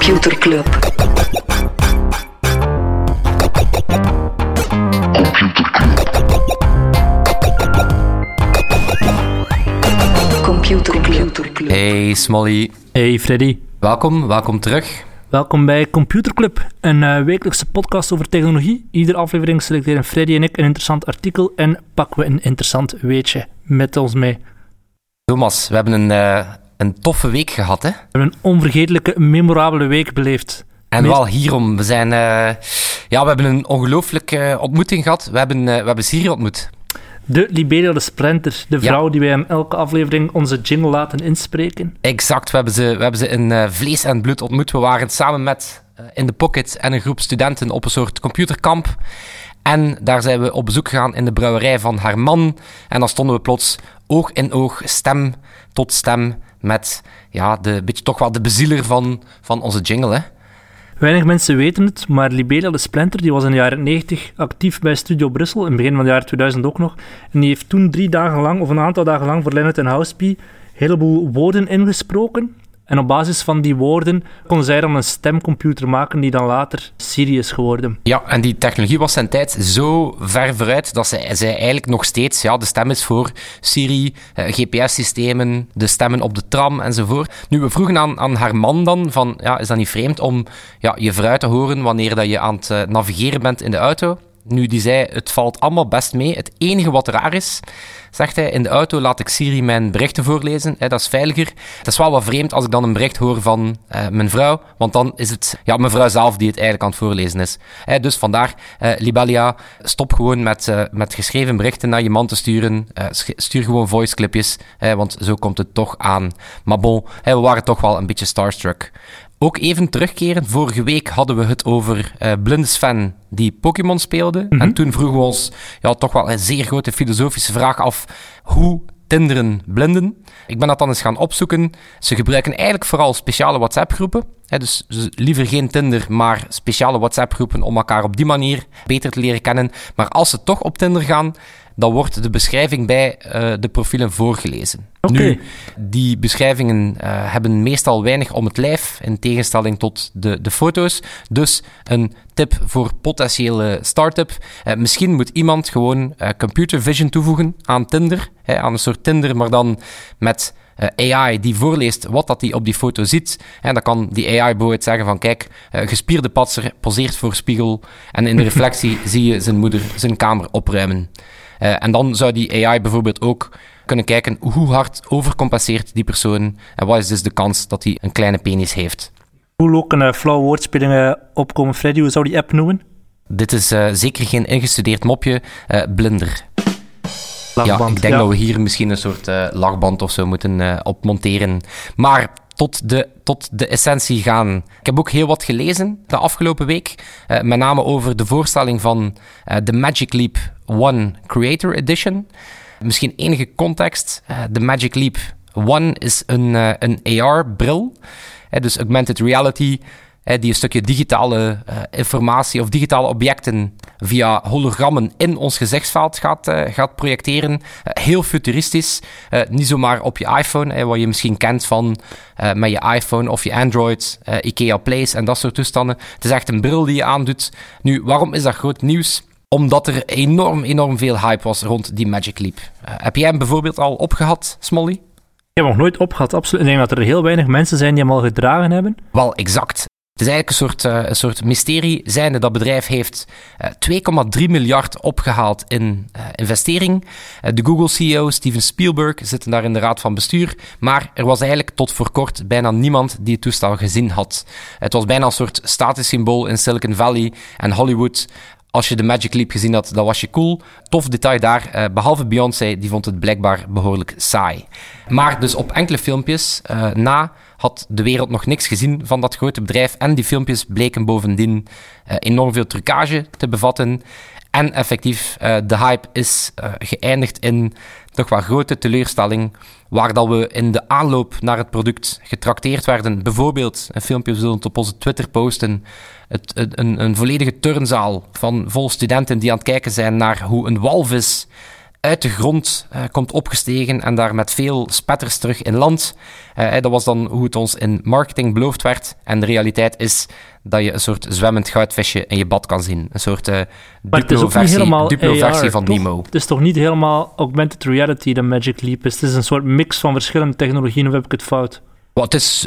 Computer Club. Computer Club. Hey Smolly, Hey Freddy, welkom, welkom terug. welkom bij Computer Club, een eh, wekelijkse podcast over technologie. Iedere aflevering selecteren Freddy en ik een interessant artikel en pakken we een interessant weetje met ons mee. Thomas, we hebben een, eh, een toffe week gehad, hè? hebben een onvergetelijke, memorabele week beleefd. En Meest- wel hierom. We zijn... eh, ja, we hebben een ongelooflijke ontmoeting gehad. We hebben, eh, we hebben Siri ontmoet. De Liberia de Splinter, de Ja. vrouw die wij in elke aflevering onze jingle laten inspreken. Exact, we hebben ze, we hebben ze in eh, vlees en bloed ontmoet. We waren samen met In The Pocket en een groep studenten op een soort computerkamp. En daar zijn we op bezoek gegaan in de brouwerij van haar man. En dan stonden we plots oog in oog, stem tot stem, met ja, de, toch wel de bezieler van, van onze jingle, hè? Weinig mensen weten het, maar Liberia de Splinter die was in de jaren 90 actief bij Studio Brussel, in het begin van het jaar 2000 ook nog. En die heeft toen drie dagen lang, of een aantal dagen lang, voor Leonard en Housepie een heleboel woorden ingesproken. En op basis van die woorden kon zij dan een stemcomputer maken die dan later Siri is geworden. Ja, en die technologie was zijn tijd zo ver vooruit dat zij, zij eigenlijk nog steeds ja, de stem is voor Siri, eh, GPS-systemen, de stemmen op de tram enzovoort. Nu, we vroegen aan, aan haar man dan van, ja, is dat niet vreemd om ja, je vrouw te horen wanneer dat je aan het eh, navigeren bent in de auto? Nu, die zei, het valt allemaal best mee. Het enige wat raar is, zegt hij, in de auto laat ik Siri mijn berichten voorlezen. Hè, dat is veiliger. Het is wel wat vreemd als ik dan een bericht hoor van eh, mijn vrouw, want dan is het ja, mijn vrouw zelf die het eigenlijk aan het voorlezen is. Hè, dus vandaar, eh, Libelia, stop gewoon met, eh, met geschreven berichten naar je man te sturen. Stuur gewoon voiceclipjes, hè, want zo komt het toch aan. Maar bon, hè, we waren toch wel een beetje starstruck. Ook even terugkeren. Vorige week hadden we het over eh blinde Sven die Pokémon speelde. En toen vroegen we ons ja, toch wel een zeer grote filosofische vraag af. Hoe tinderen blinden? Ik ben dat dan eens gaan opzoeken. Ze gebruiken eigenlijk vooral speciale WhatsApp-groepen. Dus ze- liever geen Tinder, maar speciale WhatsApp-groepen om elkaar op die manier beter te leren kennen. Maar als ze toch op Tinder gaan, dan wordt de beschrijving bij eh, de profielen voorgelezen. Nu, die beschrijvingen eh, hebben meestal weinig om het lijf, in tegenstelling tot de, de foto's. Dus een tip voor potentiële start-up. Eh, misschien moet iemand gewoon computer vision toevoegen aan Tinder, hè, aan een soort Tinder, maar dan met AI die voorleest wat dat hij op die foto ziet. En dan kan die AI bijvoorbeeld zeggen van kijk, gespierde patser poseert voor spiegel en in de reflectie zie je zijn moeder zijn kamer opruimen. Eh, en dan zou die AI bijvoorbeeld ook kunnen kijken hoe hard overcompenseert die persoon en wat is dus de kans dat hij een kleine penis heeft. Hoe ook een uh, flauwe woordspelingen opkomen, Freddy, hoe zou die app noemen? Dit is eh, zeker geen ingestudeerd mopje, eh, blinder. Ja, ik denk ja. dat we hier misschien een soort eh, lachband of zo moeten eh, op monteren. Maar tot de, tot de essentie gaan. Ik heb ook heel wat gelezen de afgelopen week. eh, met name over de voorstelling van eh, de Magic Leap One Creator Edition. Misschien enige context. eh, de Magic Leap One is een, eh, een AR-bril. dus augmented reality die een stukje digitale eh, informatie of digitale objecten via hologrammen in ons gezichtsveld gaat, gaat projecteren. Heel futuristisch. Niet zomaar op je iPhone, wat je misschien kent van met je iPhone of je Android, IKEA Place en dat soort toestanden. Het is echt een bril die je aandoet. Nu, waarom is dat groot nieuws? Omdat er enorm, enorm veel hype was rond die Magic Leap. Eh, heb jij hem bijvoorbeeld al opgehad, Smolly? Ik heb hem nog nooit opgehad, absoluut. Ik denk dat er heel weinig mensen zijn die hem al gedragen hebben. Wel, exact. Het is eigenlijk een soort, eh, een soort mysterie, zijnde dat bedrijf heeft eh, 2,3 miljard opgehaald in eh, investering. Eh, de Google-CEO Steven Spielberg zit daar in de raad van bestuur, maar er was eigenlijk tot voor kort bijna niemand die het toestel gezien had. Het was bijna een soort statussymbool in Silicon Valley en Hollywood. Als je de Magic Leap gezien had, dan was je cool. Tof detail daar, eh, behalve Beyoncé, die vond het blijkbaar behoorlijk saai. Maar dus op enkele filmpjes eh, na had de wereld nog niks gezien van dat grote bedrijf. En die filmpjes bleken bovendien eh, enorm veel trucage te bevatten. En effectief, de hype is geëindigd in toch wel grote teleurstelling. Waar dat we in de aanloop naar het product getrakteerd werden. Bijvoorbeeld, een filmpje, zullen op onze Twitter posten. Het- een, een volledige turnzaal van vol studenten die aan het kijken zijn naar hoe een walvis uit de grond uh, komt opgestegen en daar met veel spetters terug in land. Uh, dat was dan hoe het ons in marketing beloofd werd. En de realiteit is dat je een soort zwemmend goudvisje in je bad kan zien. Een soort uh, duplo-versie duplo versie van Nemo. Het is toch niet helemaal augmented reality, de Magic Leap is. Het is een soort mix van verschillende technologieën, of heb ik het fout? Wat is,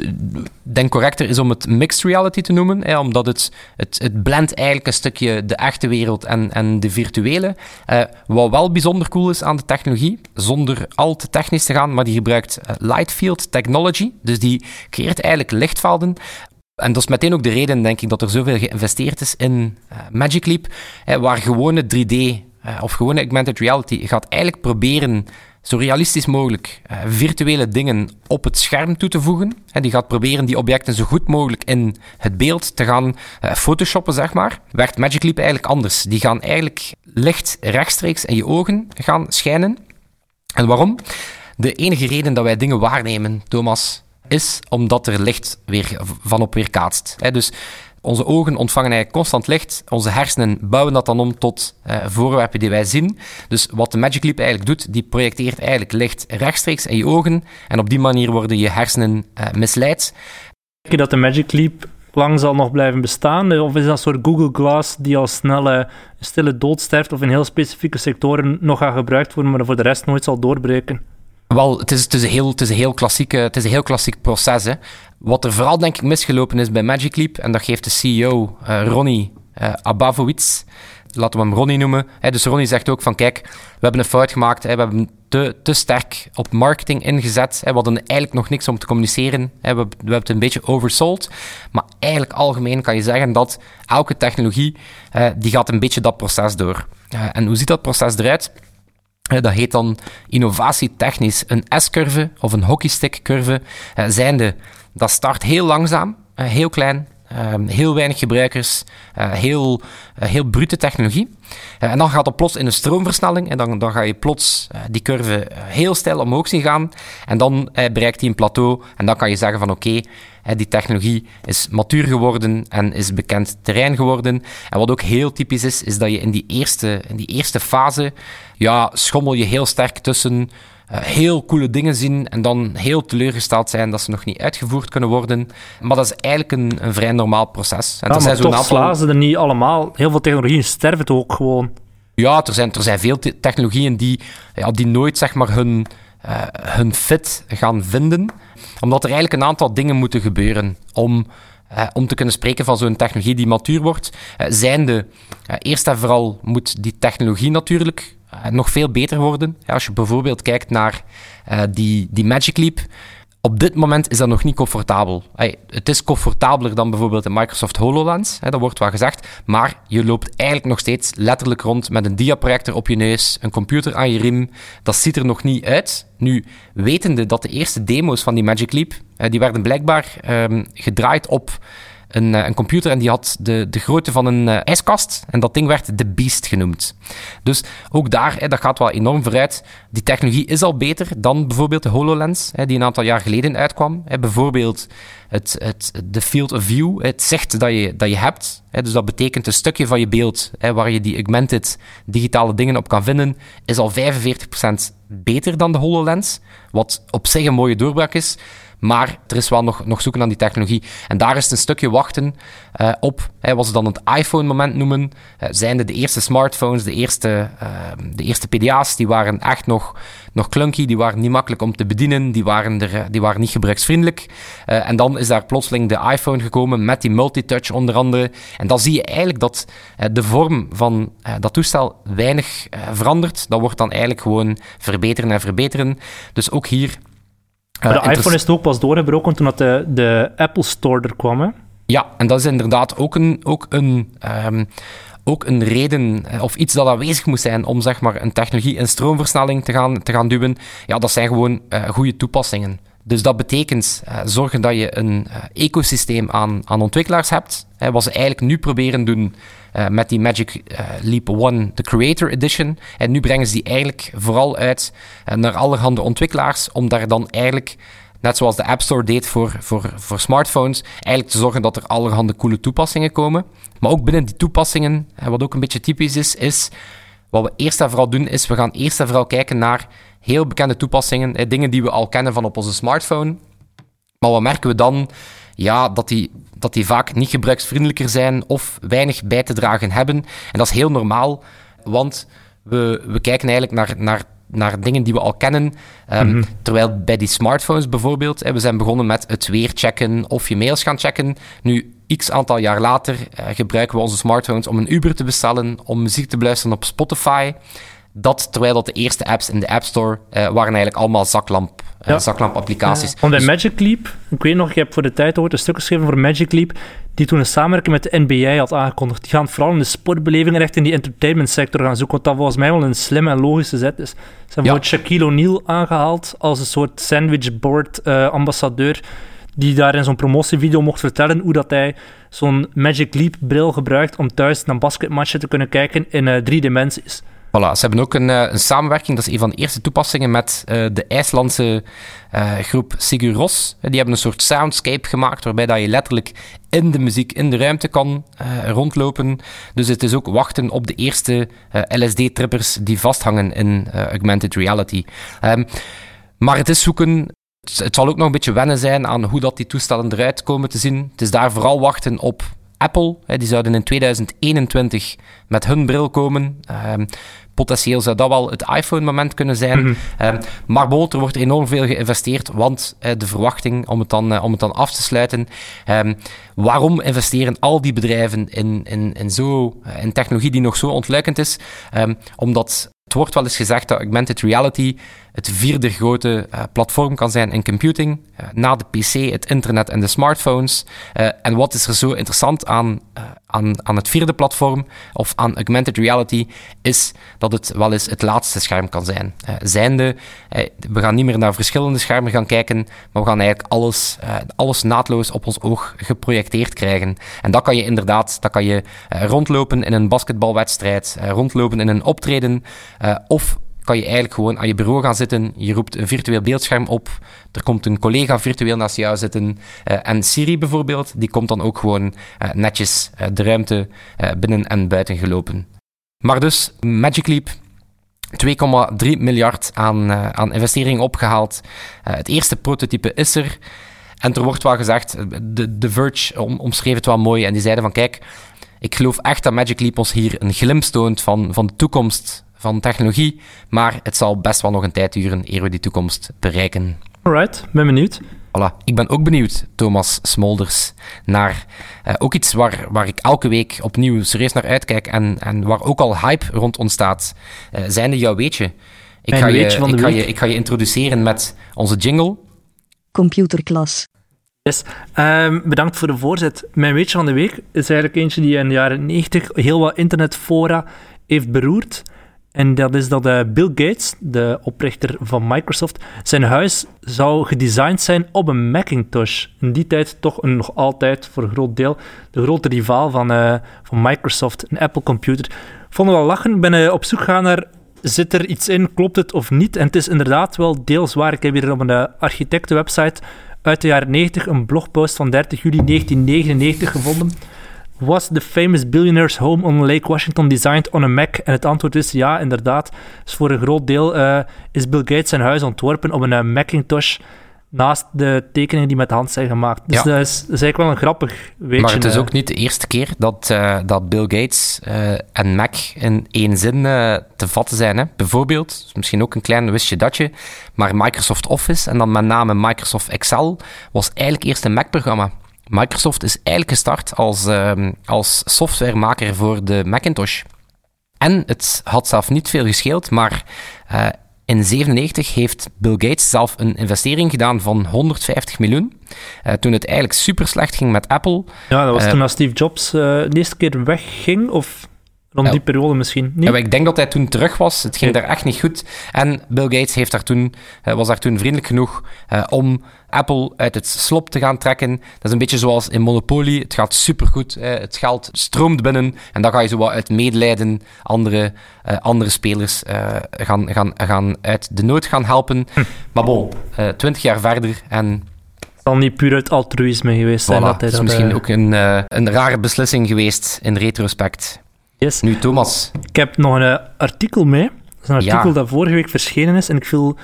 denk correcter is om het mixed reality te noemen, hè, omdat het, het, het blendt eigenlijk een stukje de echte wereld en, en de virtuele. Uh, wat wel bijzonder cool is aan de technologie, zonder al te technisch te gaan, maar die gebruikt uh, light field technology, dus die creëert eigenlijk lichtvelden en dat is meteen ook de reden, denk ik, dat er zoveel geïnvesteerd is in uh, Magic Leap, waar gewone 3D of gewone augmented reality gaat eigenlijk proberen zo realistisch mogelijk uh, virtuele dingen op het scherm toe te voegen. En die gaat proberen die objecten zo goed mogelijk in het beeld te gaan uh, photoshoppen, zeg maar. Werkt Magic Leap eigenlijk anders. Die gaan eigenlijk licht rechtstreeks in je ogen gaan schijnen. En waarom? De enige reden dat wij dingen waarnemen, Thomas, is omdat er licht weer van op weerkaatst. Dus onze ogen ontvangen eigenlijk constant licht. Onze hersenen bouwen dat dan om tot uh, voorwerpen die wij zien. Dus wat de Magic Leap eigenlijk doet, die projecteert eigenlijk licht rechtstreeks in je ogen. En op die manier worden je hersenen uh, misleid. Denk je dat de Magic Leap lang zal nog blijven bestaan? Of is dat een soort Google Glass die als snelle, stille dood sterft of in heel specifieke sectoren nog gaat gebruikt worden, maar voor de rest nooit zal doorbreken? Wel, het is, een heel, een heel het is een heel klassiek proces. Hè. Wat er vooral denk ik misgelopen is bij Magic Leap, en dat geeft de CEO uh, Ronnie uh, Abavowitz, laten we hem Ronnie noemen. Hè. Dus Ronnie zegt ook van kijk, we hebben een fout gemaakt, hè. we hebben te, te sterk op marketing ingezet. Hè. We hadden eigenlijk nog niks om te communiceren. Hè. We, hebben het een beetje oversold. Maar eigenlijk algemeen kan je zeggen dat elke technologie, uh, die gaat een beetje dat proces door. en hoe ziet dat proces eruit? Dat heet dan innovatietechnisch een S-curve of een hockeystick-curve. Zijnde, dat start heel langzaam, heel klein, heel weinig gebruikers, heel, heel brute technologie. En dan gaat het plots in een stroomversnelling en dan, dan ga je plots die curve heel stijl omhoog zien gaan. En dan bereikt hij een plateau en dan kan je zeggen van oké, die technologie is matuur geworden en is bekend terrein geworden. En wat ook heel typisch is, is dat je in die eerste, in die eerste fase, ja, schommel je heel sterk tussen heel coole dingen zien en dan heel teleurgesteld zijn dat ze nog niet uitgevoerd kunnen worden. Maar dat is eigenlijk een, een vrij normaal proces. En ja, maar zijn toch aantal... slagen ze er niet allemaal. Heel veel technologieën sterven toch ook gewoon. Ja, er zijn, er zijn veel te technologieën die, ja, die nooit zeg maar, hun, uh, hun fit gaan vinden omdat er eigenlijk een aantal dingen moeten gebeuren om, uh, om te kunnen spreken van zo'n technologie die matuur wordt. Uh, zijnde, eerst en vooral moet die technologie natuurlijk nog veel beter worden. Ja, als je bijvoorbeeld kijkt naar die, die Magic Leap, op dit moment is dat nog niet comfortabel. Hey, het is comfortabeler dan bijvoorbeeld de Microsoft HoloLens, dat wordt wel gezegd. Maar je loopt eigenlijk nog steeds letterlijk rond met een diaprojector op je neus, een computer aan je riem. Dat ziet er nog niet uit. Nu, wetende dat de eerste demo's van die Magic Leap, die werden blijkbaar um, gedraaid op een, eh, een, computer en die had de, de grootte van een uh, ijskast. En dat ding werd de Beast genoemd. Dus ook daar, hè, dat gaat wel enorm vooruit. Die technologie is al beter dan bijvoorbeeld de HoloLens, hè, die een aantal jaar geleden uitkwam. Hè, bijvoorbeeld het, het, de field of view, het zicht dat je, dat je hebt. Hè, dus dat betekent een stukje van je beeld waar je die augmented digitale dingen op kan vinden, is al 45% beter dan de HoloLens. Wat op zich een mooie doorbraak is. Maar er is wel nog, nog zoeken aan die technologie. En daar is het een stukje wachten uh, op. Hè, wat ze dan het iPhone-moment noemen. Uh, zijnde de eerste smartphones, de eerste, uh, de eerste PDA's, die waren echt nog, nog clunky. Die waren niet makkelijk om te bedienen. Die waren, er, die waren niet gebruiksvriendelijk. en dan is daar plotseling de iPhone gekomen met die multitouch onder andere. En dan zie je eigenlijk dat de vorm van dat toestel weinig verandert. Dat wordt dan eigenlijk gewoon verbeteren en verbeteren. Dus ook hier maar de iPhone is ook pas doorgebroken toen dat de, de Apple Store er kwam, hè? Ja, en dat is inderdaad ook een, ook een, um, ook een reden eh, of iets dat aanwezig moet zijn om zeg maar, een technologie in stroomversnelling te gaan, te gaan duwen. Ja, dat zijn gewoon uh, goede toepassingen. Dus dat betekent uh, zorgen dat je een uh, ecosysteem aan, aan ontwikkelaars hebt. Hè, wat ze eigenlijk nu proberen doen uh, met die Magic Leap One, de Creator Edition. En nu brengen ze die eigenlijk vooral uit naar allerhande ontwikkelaars, om daar dan eigenlijk, net zoals de App Store deed voor, voor, voor smartphones, eigenlijk te zorgen dat er allerhande coole toepassingen komen. Maar ook binnen die toepassingen, wat ook een beetje typisch is, is wat we eerst en vooral doen, is we gaan eerst en vooral kijken naar heel bekende toepassingen, dingen die we al kennen van op onze smartphone. Maar wat merken we dan? Ja, dat die, dat die vaak niet gebruiksvriendelijker zijn of weinig bij te dragen hebben. En dat is heel normaal, want we, we kijken eigenlijk naar, naar naar dingen die we al kennen. Ehm, mhm. Terwijl bij die smartphones bijvoorbeeld, we zijn begonnen met het weer checken of je mails gaan checken. Nu, x aantal jaar later uh, gebruiken we onze smartphones om een Uber te bestellen, om muziek te beluisteren op Spotify. Dat terwijl dat de eerste apps in de App Store uh, waren eigenlijk allemaal zaklamp, uh, ja. zaklamp-applicaties. Want bij Magic Leap, ik weet nog, je hebt voor de tijd ooit een stuk geschreven voor Magic Leap, die toen een samenwerking met de NBA had aangekondigd. Die gaan vooral in de sportbeleving echt in die entertainment sector gaan zoeken, wat dat volgens mij wel een slimme en logische zet is. Ze hebben ja. Shaquille O'Neal aangehaald als een soort sandwichboard-ambassadeur. Uh, die daar in zo'n promotievideo mocht vertellen hoe dat hij zo'n Magic Leap bril gebruikt om thuis naar basketmatchen te kunnen kijken in uh, drie dimensies. Voilà, ze hebben ook een, uh, een, samenwerking, dat is een van de eerste toepassingen met uh, de IJslandse groep Sigur Ros. die hebben een soort soundscape gemaakt waarbij dat je letterlijk in de muziek, in de ruimte kan rondlopen. Dus het is ook wachten op de eerste LSD-trippers die vasthangen in augmented reality. Um, maar het is zoeken het zal ook nog een beetje wennen zijn aan hoe dat die toestellen eruit komen te zien. Het is daar vooral wachten op Apple. Die zouden in 2021 met hun bril komen. Ehm, potentieel zou dat wel het iPhone-moment kunnen zijn. Mhm. Ehm, maar bon, er wordt enorm veel geïnvesteerd, want de verwachting, om het dan, eh, om het dan af te sluiten, um, waarom investeren al die bedrijven in, in, in, zo, eh, in technologie die nog zo ontluikend is? omdat het wordt wel eens gezegd dat augmented reality het vierde grote uh, platform kan zijn in computing, uh, na de PC, het internet en de smartphones. Uh, en wat is er zo interessant aan, aan, aan het vierde platform, of aan augmented reality, is dat het wel eens het laatste scherm kan zijn. zijnde, we gaan niet meer naar verschillende schermen gaan kijken, maar we gaan eigenlijk alles, alles naadloos op ons oog geprojecteerd krijgen. En dat kan je inderdaad, dat kan je rondlopen in een basketbalwedstrijd, rondlopen in een optreden, of kan je eigenlijk gewoon aan je bureau gaan zitten. Je roept een virtueel beeldscherm op. Er komt een collega virtueel naast jou zitten. Uh, en Siri bijvoorbeeld, die komt dan ook gewoon uh, netjes de ruimte binnen en buiten gelopen. Maar dus, Magic Leap, 2,3 miljard aan, aan investering opgehaald. het eerste prototype is er. En er wordt wel gezegd, de, de Verge om, omschreef het wel mooi. En die zeiden van, kijk, ik geloof echt dat Magic Leap ons hier een glimp toont van, van de toekomst van technologie. Maar het zal best wel nog een tijd duren eer we die toekomst bereiken. Alright, ben benieuwd. Voilà. Ik ben ook benieuwd, Thomas Smolders, naar uh, ook iets waar, waar ik elke week opnieuw serieus naar uitkijk en, en waar ook al hype rond ontstaat. Uh, zijnde jouw weetje. Ik ga, je, ik, ga je, ik ga je introduceren met onze jingle. Computerklas. Yes. Um, bedankt voor de voorzet. Mijn weetje van de week is eigenlijk eentje die in de jaren 90 heel wat internetfora heeft beroerd. En dat is dat uh, Bill Gates, de oprichter van Microsoft, zijn huis zou gedesigned zijn op een Macintosh. In die tijd toch nog altijd, voor een groot deel, de grote rivaal van, uh, van Microsoft, een Apple-computer. Vond wel lachen. Ik ben uh, op zoek gegaan naar, zit er iets in, klopt het of niet? En het is inderdaad wel deels waar. Ik heb hier op een architectenwebsite uit de jaren 90 een blogpost van 30 juli 1999 gevonden Was the famous billionaire's home on Lake Washington designed on a Mac? En het antwoord is ja, inderdaad. Dus voor een groot deel uh, is Bill Gates zijn huis ontworpen op een uh, Macintosh naast de tekeningen die met de hand zijn gemaakt. Dus ja. dat, is, dat, is, eigenlijk wel een grappig weetje. Maar het is ook niet de eerste keer dat, uh, dat Bill Gates uh, en Mac in één zin uh, te vatten zijn. Hè? Bijvoorbeeld, misschien ook een klein wistje datje, maar Microsoft Office en dan met name Microsoft Excel was eigenlijk eerst een Mac-programma. Microsoft is eigenlijk gestart als, uh, als softwaremaker voor de Macintosh. En het had zelf niet veel gescheeld, maar uh, in 1997 heeft Bill Gates zelf een investering gedaan van 150 miljoen. Uh, toen het eigenlijk super slecht ging met Apple. Ja, dat was toen als Steve Jobs de eerste keer wegging, of Rond die periode misschien niet? Ja, ik denk dat hij toen terug was. Het ging daar echt niet goed. En Bill Gates heeft daar toen, uh, was daar toen vriendelijk genoeg uh, om Apple uit het slop te gaan trekken. Dat is een beetje zoals in Monopoly. Het gaat supergoed. Het geld stroomt binnen. En dan ga je zo wat uit medelijden andere, andere spelers gaan, gaan, gaan uit de nood gaan helpen. Hm. Maar bon, twintig jaar verder en het zal niet puur uit altruïsme geweest zijn. Voilà, dat hij dat is misschien ook een, een rare beslissing geweest in retrospect. Yes. Nu, Thomas. Ik heb nog een artikel mee. Dat is een artikel Ja. dat vorige week verschenen is. En ik viel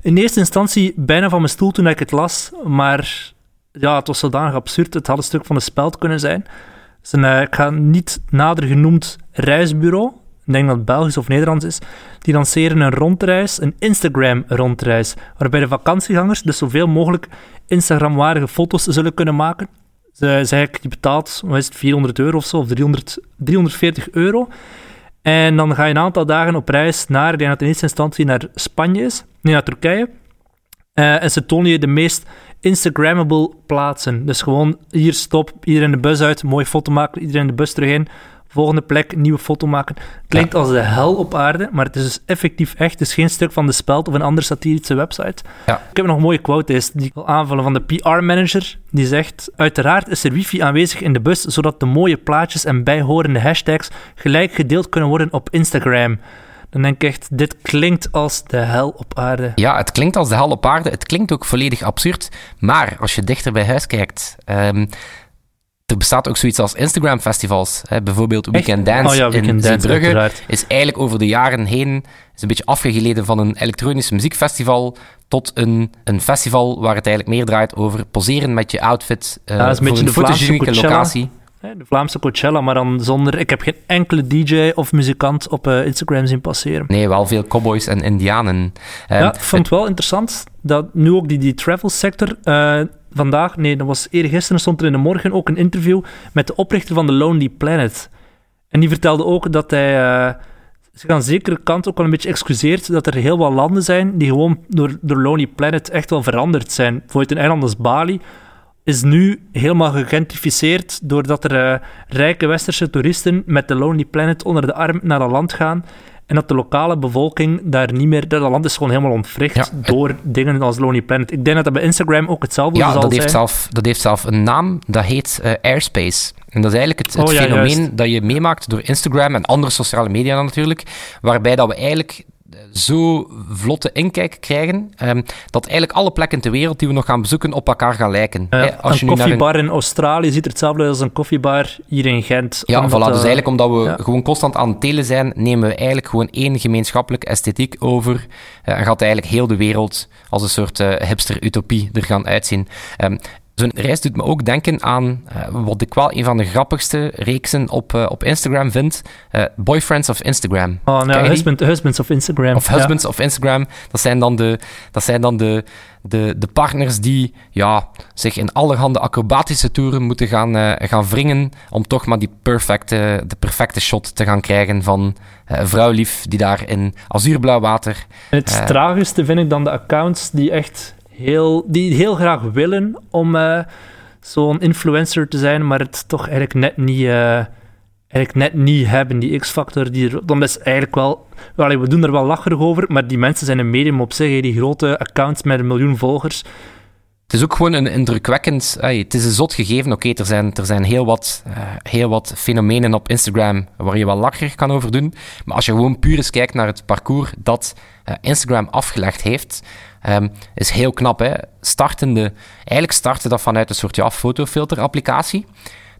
in eerste instantie bijna van mijn stoel toen ik het las. Maar ja, het was zodanig absurd. Het had een stuk van de speld kunnen zijn. Het is een, eh, ik ga niet nader genoemd reisbureau. Ik denk dat het Belgisch of Nederlands is. Die lanceren een rondreis, een Instagram-rondreis. Waarbij de vakantiegangers dus zoveel mogelijk Instagram-waardige foto's zullen kunnen maken. Ze ik, je betaalt wat is het, 400 euro of zo, of 300, 340 euro. En dan ga je een aantal dagen op reis naar, ik denk in eerste instantie naar Spanje is, nee, naar Turkije. Eh, en ze tonen je de meest Instagrammable plaatsen. Dus gewoon hier stop, iedereen de bus uit, mooie foto maken, iedereen de bus terug in. Volgende plek, nieuwe foto maken. Klinkt als de hel op aarde, maar het is dus effectief echt. Het is geen stuk van de speld of een andere satirische website. Ja. Ik heb nog een mooie quote is, die ik wil aanvullen van de PR-manager. Die zegt, uiteraard is er wifi aanwezig in de bus, zodat de mooie plaatjes en bijhorende hashtags gelijk gedeeld kunnen worden op Instagram. Dan denk ik echt, dit klinkt als de hel op aarde. Ja, het klinkt als de hel op aarde. Het klinkt ook volledig absurd. Maar als je dichter bij huis kijkt... ehm, er bestaat ook zoiets als Instagram-festivals. hè. Bijvoorbeeld Weekend Dance Oh ja, Weekend in Dance, uiteraard. is eigenlijk over de jaren heen is een beetje afgegleden van een elektronisch muziekfestival tot een, een festival waar het eigenlijk meer draait over poseren met je outfit eh, Ja, dat is een voor een fotogenieke locatie. De Vlaamse Coachella, maar dan zonder... Ik heb geen enkele DJ of muzikant op eh, Instagram zien passeren. Nee, wel veel cowboys en indianen. Ehm, ja, ik vond het wel interessant dat nu ook die, die travel sector... vandaag, nee, dat was eergisteren, stond er in de morgen ook een interview met de oprichter van The Lonely Planet. En die vertelde ook dat hij eh, zich aan zekere kant ook wel een beetje excuseert dat er heel wat landen zijn die gewoon door, door Lonely Planet echt wel veranderd zijn. Bijvoorbeeld een eiland als Bali is nu helemaal gegentrificeerd doordat er eh, rijke westerse toeristen met de Lonely Planet onder de arm naar dat land gaan. En dat de lokale bevolking daar niet meer... Dat land is gewoon helemaal ontwricht Ja, het- door dingen als Lonely Planet. Ik denk dat dat bij Instagram ook hetzelfde Ja, zal dat heeft, zijn. zelf, dat heeft zelf een naam, dat heet eh, Airspace. En dat is eigenlijk het, het Oh ja, fenomeen juist. dat je meemaakt door Instagram en andere sociale media dan natuurlijk, waarbij dat we eigenlijk zo vlotte inkijk krijgen, ehm, dat eigenlijk alle plekken ter wereld die we nog gaan bezoeken op elkaar gaan lijken. Als je een nu naar een koffiebar in Australië ziet er hetzelfde uit als een koffiebar hier in Gent. Ja, Omdat, voilà. Dus eh, eigenlijk omdat we ja. gewoon constant aan het telen zijn, nemen we eigenlijk gewoon één gemeenschappelijke esthetiek over. eh, en gaat eigenlijk heel de wereld als een soort eh, hipster-utopie er gaan uitzien. Ehm, Zo'n reis doet me ook denken aan eh, wat ik wel een van de grappigste reeksen op, eh, op Instagram vind. eh, Boyfriends of Instagram. Oh, nou, husband, husbands of Instagram. Of husbands of Instagram. Dat zijn dan de, dat zijn dan de, de, de partners die ja, zich in allerhande acrobatische toeren moeten gaan, gaan wringen om toch maar die perfecte, de perfecte shot te gaan krijgen van een vrouwlief die daar in azuurblauw water... Ja. Het tragischste vind ik dan de accounts die echt heel, die heel graag willen om eh, zo'n influencer te zijn, maar het toch eigenlijk net niet, eh, eigenlijk net niet hebben, die X-factor. Die Dan is eigenlijk wel, we doen er wel lacherig over, maar die mensen zijn een medium op zich, die grote accounts met een miljoen volgers. Het is ook gewoon een indrukwekkend... ey, het is een zot gegeven. Oké, er zijn, er zijn heel, wat, eh, heel wat fenomenen op Instagram waar je wel lacherig kan over doen. Maar als je gewoon puur eens kijkt naar het parcours dat eh, Instagram afgelegd heeft, ehm, is heel knap. Hè? Startende, eigenlijk startte dat vanuit een soort ja, fotofilter-applicatie.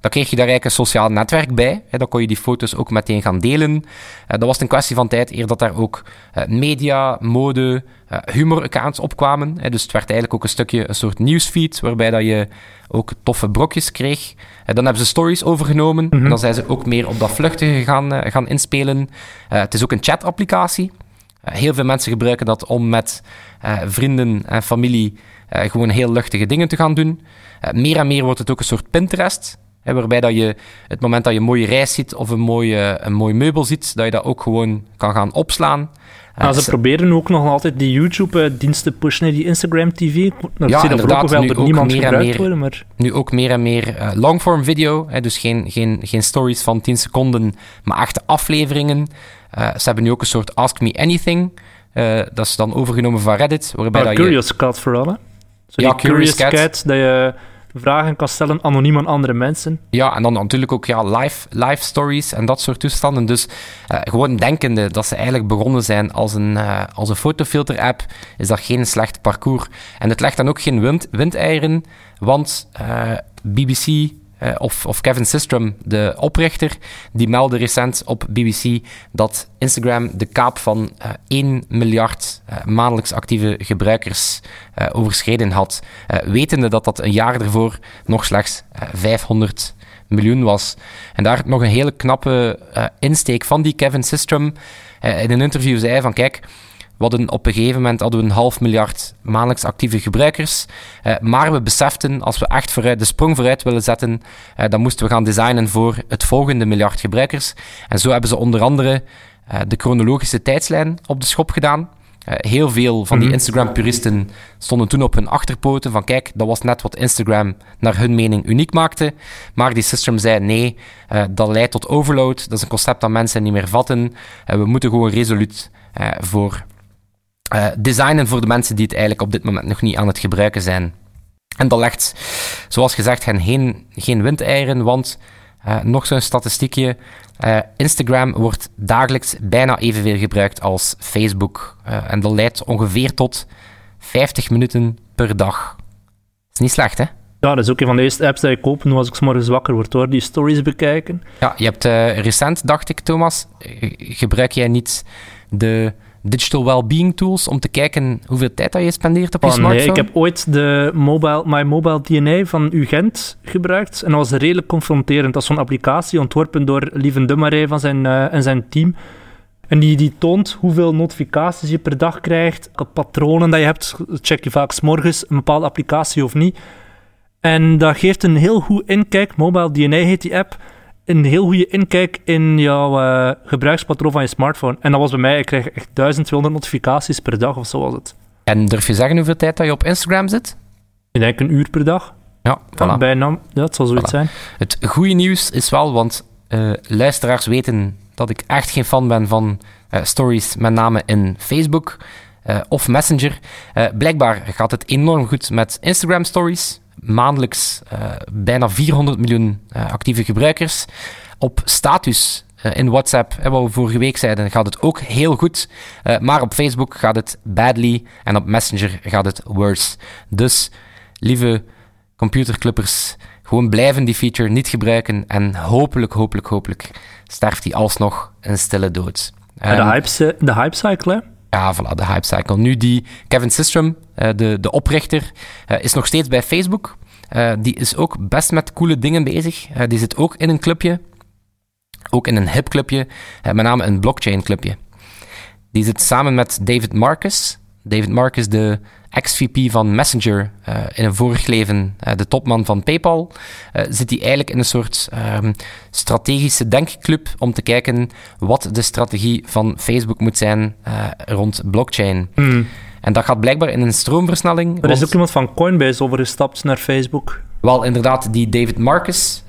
Dan kreeg je daar eigenlijk een sociaal netwerk bij. Hè, dan kon je die foto's ook meteen gaan delen. Eh, dat was een kwestie van tijd eer dat daar ook eh, media, mode, eh, humor-accounts opkwamen. Hè, dus het werd eigenlijk ook een stukje een soort nieuwsfeed, waarbij dat je ook toffe brokjes kreeg. Dan hebben ze stories overgenomen. En dan zijn ze ook meer op dat vluchtige gaan, gaan inspelen. Het is ook een chat-applicatie. Heel veel mensen gebruiken dat om met vrienden en familie gewoon heel luchtige dingen te gaan doen. Meer en meer wordt het ook een soort Pinterest. Hè, waarbij dat je het moment dat je een mooie reis ziet of een, mooie, een mooi meubel ziet, dat je dat ook gewoon kan gaan opslaan. Eh, Maar ze ze- proberen ook nog altijd die YouTube-diensten pushen, hè, die Instagram TV. Dat Ja, zie je dat inderdaad, voorlopig wel door ook niemand meer en gebruikt meer. worden, maar... nu ook meer en meer eh, longform video. Hè, dus geen, geen, geen stories van 10 seconden, maar echte afleveringen. Eh, ze hebben nu ook een soort Ask Me Anything. Eh, dat is dan overgenomen van Reddit. Waarbij Maar dat je, Curious Cat vooral, hè? Zo Ja, Curious Curious Cat. Cat, dat je vragen kan stellen anoniem aan andere mensen. ja, en dan natuurlijk ook ja, live, live stories en dat soort toestanden. Dus eh, gewoon denkende dat ze eigenlijk begonnen zijn als een, eh, als een fotofilter-app, is dat geen slecht parcours. En het legt dan ook geen wind, windeieren, want eh, BBC of, of Kevin Systrom, de oprichter, die meldde recent op BBC dat Instagram de kaap van uh, 1 miljard uh, maandelijks actieve gebruikers overschreden had, wetende dat dat een jaar ervoor nog slechts 500 miljoen was. En daar nog een hele knappe insteek van die Kevin Systrom in een interview zei van kijk, we hadden op een gegeven moment hadden we een half miljard maandelijks actieve gebruikers. Uh, maar we beseften, als we echt vooruit, de sprong vooruit willen zetten, uh, dan moesten we gaan designen voor het volgende miljard gebruikers. En zo hebben ze onder andere uh, de chronologische tijdslijn op de schop gedaan. heel veel van die mhm. Instagram-puristen stonden toen op hun achterpoten van kijk, dat was net wat Instagram naar hun mening uniek maakte. Maar die system zei nee, dat leidt tot overload. Dat is een concept dat mensen niet meer vatten. we moeten gewoon resoluut voor uh, designen voor de mensen die het eigenlijk op dit moment nog niet aan het gebruiken zijn. En dat legt, zoals gezegd, geen, geen windeieren, want uh, nog zo'n statistiekje. Uh, Instagram wordt dagelijks bijna evenveel gebruikt als Facebook. en dat leidt ongeveer tot 50 minuten per dag. Dat is niet slecht, hè? Ja, dat is ook een van de eerste apps die ik koop nu als ik morgens wakker word, hoor. Die stories bekijken. Ja, je hebt recent, dacht ik, Thomas, gebruik jij niet de digital well-being tools om te kijken hoeveel tijd dat je spendeert op je oh, smartphone? Nee, ik heb ooit de mobile, My Mobile DNA van UGent gebruikt en dat was redelijk confronterend. Dat is zo'n applicatie ontworpen door Lieven Dummaré van zijn, uh, en zijn team. En die, die toont hoeveel notificaties je per dag krijgt, patronen dat je hebt. Check je vaak s morgens een bepaalde applicatie of niet. En dat geeft een heel goed inkijk. Mobile DNA heet die app een heel goede inkijk in jouw uh, gebruikspatroon van je smartphone. En dat was bij mij, ik krijg echt 1200 notificaties per dag of zo was het. En durf je zeggen hoeveel tijd dat je op Instagram zit? Ik denk een uur per dag. Ja, voilà. bijna. Ja, het zal zoiets zijn. Het goede nieuws is wel, want uh, luisteraars weten dat ik echt geen fan ben van uh, stories, met name in Facebook of Messenger. blijkbaar gaat het enorm goed met Instagram stories maandelijks uh, bijna 400 miljoen uh, actieve gebruikers. Op status uh, in WhatsApp, wat we vorige week zeiden, gaat het ook heel goed. maar op Facebook gaat het badly en op Messenger gaat het worse. Dus, lieve computerclippers, gewoon blijven die feature niet gebruiken en hopelijk, hopelijk, hopelijk sterft die alsnog een stille dood. De, hype, de hype cycle, ja, voilà, de hype cycle. Nu die Kevin Systrom, uh, de, de oprichter, uh, is nog steeds bij Facebook. Uh, die is ook best met coole dingen bezig. die zit ook in een clubje. Ook in een hip clubje. met name een blockchain clubje. Die zit samen met David Marcus. David Marcus, de ex-VP van Messenger, uh, in een vorig leven uh, de topman van PayPal, uh, zit hij eigenlijk in een soort um, strategische denkclub om te kijken wat de strategie van Facebook moet zijn rond blockchain. Mm. En dat gaat blijkbaar in een stroomversnelling. Er is ook iemand van Coinbase overgestapt naar Facebook. Wel, inderdaad, die David Marcus,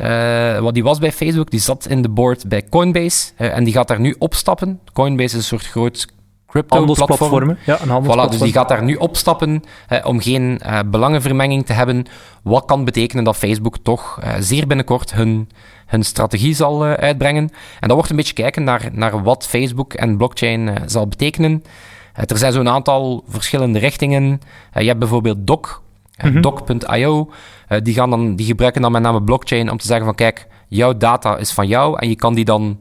wat die was bij Facebook, die zat in de board bij Coinbase en die gaat daar nu opstappen. Coinbase is een soort groot crypto-platformen. Ja, een voilà, dus die gaat daar nu opstappen eh, om geen uh, belangenvermenging te hebben. Wat kan betekenen dat Facebook toch uh, zeer binnenkort hun, hun strategie zal uitbrengen. En dat wordt een beetje kijken naar, naar wat Facebook en blockchain zal betekenen. er zijn zo'n aantal verschillende richtingen. je hebt bijvoorbeeld Doc, mm Doc.io. die, gaan dan, die gebruiken dan met name blockchain om te zeggen van kijk, jouw data is van jou en je kan die dan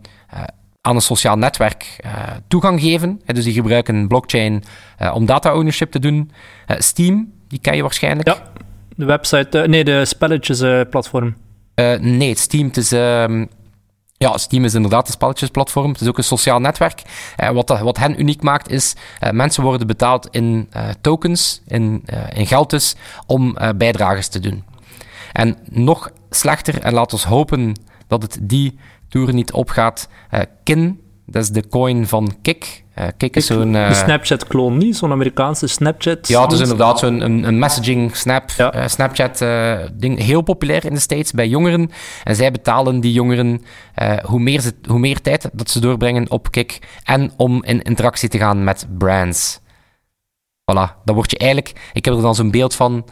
aan een sociaal netwerk uh, toegang geven. dus die gebruiken blockchain uh, om data ownership te doen. Uh, Steam, die ken je waarschijnlijk. Ja, de website, nee, de spelletjesplatform. nee, Steam, het is... Um, ja, Steam is inderdaad een spelletjesplatform. Het is ook een sociaal netwerk. wat, wat hen uniek maakt is, mensen worden betaald in tokens, in, in geld dus, om bijdrages te doen. En nog slechter, en laten we hopen dat het die toer niet opgaat. Uh, Kin, dat is de coin van Kik. Uh, Kik is zo'n... Uh, de Snapchat-kloon niet? Zo'n Amerikaanse Snapchat? Ja, het is inderdaad zo'n een, een messaging snap, ja. Snapchat-ding. heel populair in de States bij jongeren. En zij betalen die jongeren hoe, meer ze, hoe meer tijd dat ze doorbrengen op Kik. En om in interactie te gaan met brands. Voilà, dan word je eigenlijk... Ik heb er dan zo'n beeld van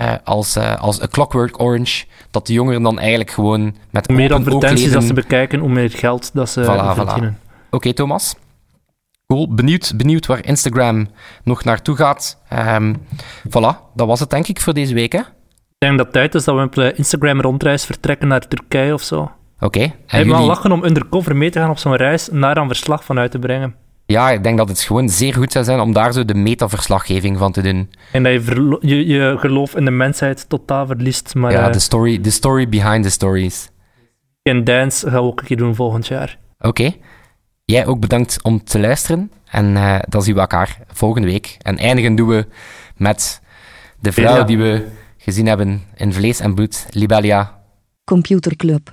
uh, als, uh, als A Clockwork Orange, dat de jongeren dan eigenlijk gewoon met Hoe meer advertenties dat ze bekijken, hoe meer geld dat ze voilà, verdienen. Voilà. Oké, okay, Thomas. Cool, benieuwd, benieuwd waar Instagram nog naartoe gaat. Um, voilà, dat was het denk ik voor deze week, hè? Ik denk dat het tijd is dat we op Instagram rondreis vertrekken naar Turkije of zo. Oké. Ik En jullie- lachen om undercover mee te gaan op zo'n reis en daar dan verslag van uit te brengen. Ja, ik denk dat het gewoon zeer goed zou zijn om daar zo de metaverslaggeving van te doen. En dat je, je, je geloof in de mensheid totaal verliest. Maar ja, eh, de story, de story behind the stories. en dance gaan we ook een keer doen volgend jaar. Oké. Jij ook bedankt om te luisteren. En eh, dan zien we elkaar volgende week. En eindigen doen we met de vrouw Ja. die we gezien hebben in Vlees en Bloed, Libelia. Computerclub.